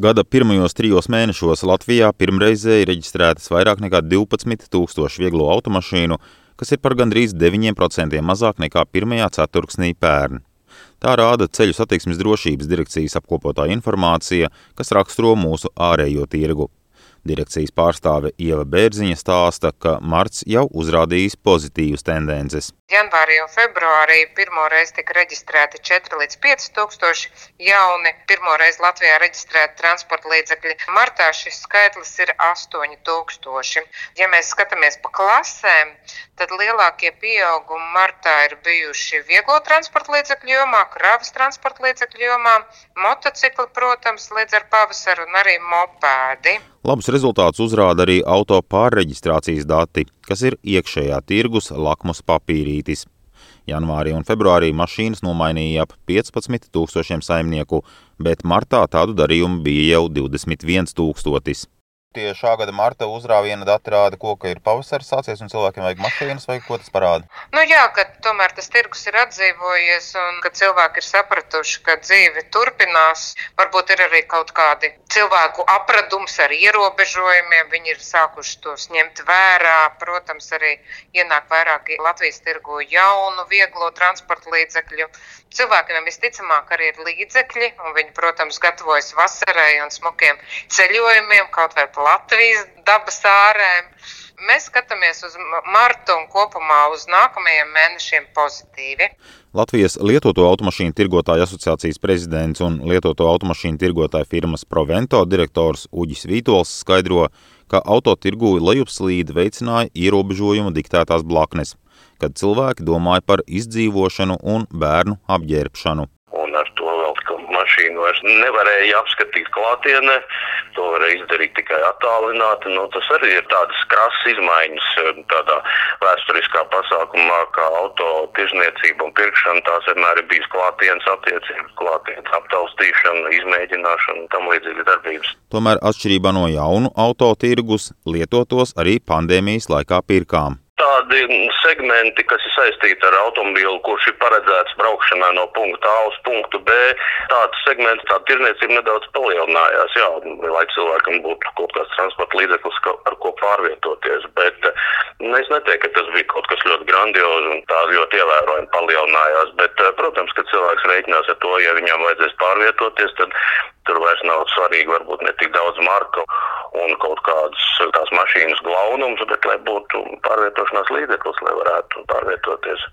Gada pirmajos trijos mēnešos Latvijā pirmreizēji reģistrētas vairāk nekā 12 tūkstoši vieglo automašīnu, kas ir par gandrīz 9% mazāk nekā pirmajā ceturksnī pērn. Tā rāda ceļu satiksmes drošības direkcijas apkopotā informācija, kas raksturo mūsu ārējo tirgu. Direkcijas pārstāve Ieva Bērziņa stāsta, ka marts jau uzrādījis pozitīvas tendences. Janvārī un februārī pirmo reizi tika reģistrēti 4 līdz 5 tūkstoši jauni, pirmo reizi Latvijā reģistrēti transporta līdzekļi. Martā šis skaitlis ir 8 tūkstoši. Ja mēs skatāmies pa klasēm, tad lielākie pieaugumi martā ir bijuši vieglo transporta līdzekļu jomā, kravas transporta līdzekļu jomā, motocikli, protams, līdz ar pavasaru un arī mopēdi. Labus rezultātus uzrāda arī auto pārreģistrācijas dati, kas ir iekšējā tirgus lakmus papīrī Rītis. Janvārī un februārī mašīnas nomainīja ap 15 tūkstošiem saimnieku, bet martā tādu darījumu bija jau 21 tūkstotis. Tie šā gada marta uzrāviena dati rāda, ko, ka ir pavasaris sācies un cilvēkiem vajag mašīnas, vai ko tas parāda? Nu jā, ka tomēr tas tirgus ir atdzīvojies un ka cilvēki ir sapratuši, ka dzīve turpinās. Varbūt ir arī kaut kādi cilvēku apradums ar ierobežojumiem, viņi ir sākuši tos ņemt vērā. Protams, arī ienāk vairāk Latvijas tirgu jaunu, vieglo transporta līdzekļu. Cilvēkiem visticamāk arī ir līdzekļi, un viņi, protams, gatavojas vasarai un smukiem ceļojumiem, kaut vai Latvijas dabas ārēm. Mēs skatāmies uz martu un kopumā uz nākamajiem mēnešiem pozitīvi. Latvijas lietoto automašīnu tirgotāju asociācijas prezidents un lietoto automašīnu tirgotāju firmas Provento direktors Uģis Vītols skaidro, ka autotirgū lejupslīdi veicināja ierobežojumu diktētās blaknes, kad cilvēki domāja par izdzīvošanu un bērnu apģērbšanu mašīnu vairs nevarēja apskatīt klātienē, to varēja izdarīt tikai attālināti. Nu, tas arī ir tādas krasas izmaiņas tādā vēsturiskā pasākumā, kā auto tirzniecība un pirkšana. Tās vienmēr ir bijis klātienes attiecības, klātienes aptaustīšana, izmēģināšana un tam līdzīgas darbības. Tomēr atšķirībā no jaunu auto tirgus, lietotos arī pandēmijas laikā pirkām tādi segmenti, kas ir saistīti ar automobīlu, kurš ir paredzēts braukšanai no punkta A uz punktu B. Tāds segments, tā tirniecība nedaudz palielinājās, jā, lai cilvēkam būtu kaut kāds transporta līdzeklis, ar ko pārvietoties. Bet nu, es neteiktu, ka tas bija kaut kas ļoti grandios un tā ļoti ievērojami palielinājās. Bet, protams, ka cilvēks reiķinās ar to, ja viņam vajadzēs pārvietoties, tad tur vairs nav svarīgi varbūt ne tik daudz marka un kaut kādas tās mašīnas glaunums, bet lai būtu pārvietošanās līdzeklis, lai varētu pārvietoties.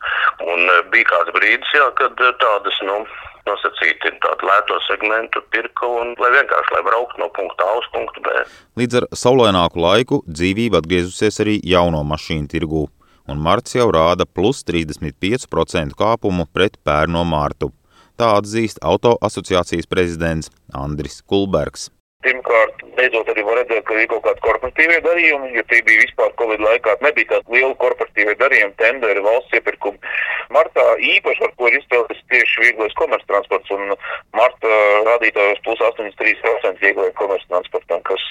Un e, bija kāds brīdis, jā, kad e, tādas, nu, nosacīti tādu lēto segmentu pirka un lai vienkārši, lai brauktu no punkta A uz punktu B. Līdz ar saulaināku laiku dzīvība atgriezusies arī jauno mašīnu tirgū, un marts jau rāda plus 35% kāpumu pret pērno mārtu. Tā atzīst auto asociācijas prezidents Andris Kulbergs. Pirmkārt, beidzot arī var redzēt, ka ir kaut kādi korporatīvie darījumi, jo tie bija vispār Covid laikā, nebija tādi lieli korporatīvie darījumi, tenderi, valsts iepirkumi. Martā īpaši, ar ko ir izpildījis tieši vieglais komerctransports, un marta rādītājos plus 83% vieglajam komerctransportam, kas,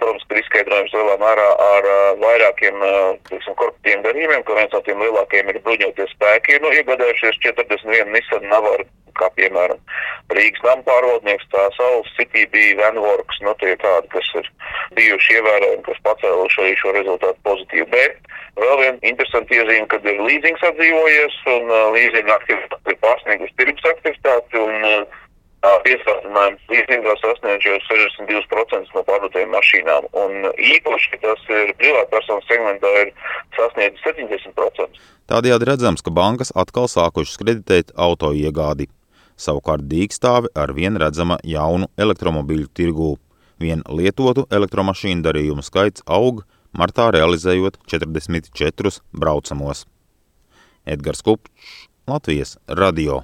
protams, ir izskaidrojums lielā mērā ar vairākiem, teiksim, korporatīviem darījumiem, ka viens no tiem lielākajiem ir bruņoties spēki, nu, iegādājušies 41 Nissan Navaru kā piemēram Rīgas nama pārvaldnieks, tā saules City bija Venvorks, nu tie tādi, kas ir bijuši ievērojami, kas pacēluši arī šo rezultātu pozitīvi. Bet vēl viena interesanta iezīme, kad ir līzings atdzīvojies un uh, līzinga aktivitāte ir pārsniegusi tirgus aktivitāti un uh, piesātinājums līdzībā sasniedz jau 62% no pārdotajām mašīnām. Un īpaši tas ir privātpersonu segmentā ir sasniedzis 70%. Tādējādi redzams, ka bankas atkal sākušas kreditēt auto iegādi. Savukārt dīkstāve ar vien redzama jaunu elektromobīļu tirgū. Vien lietotu elektromašīnu darījumu skaits aug, martā realizējot 44 braucamos. Edgars Kupčs, Latvijas radio.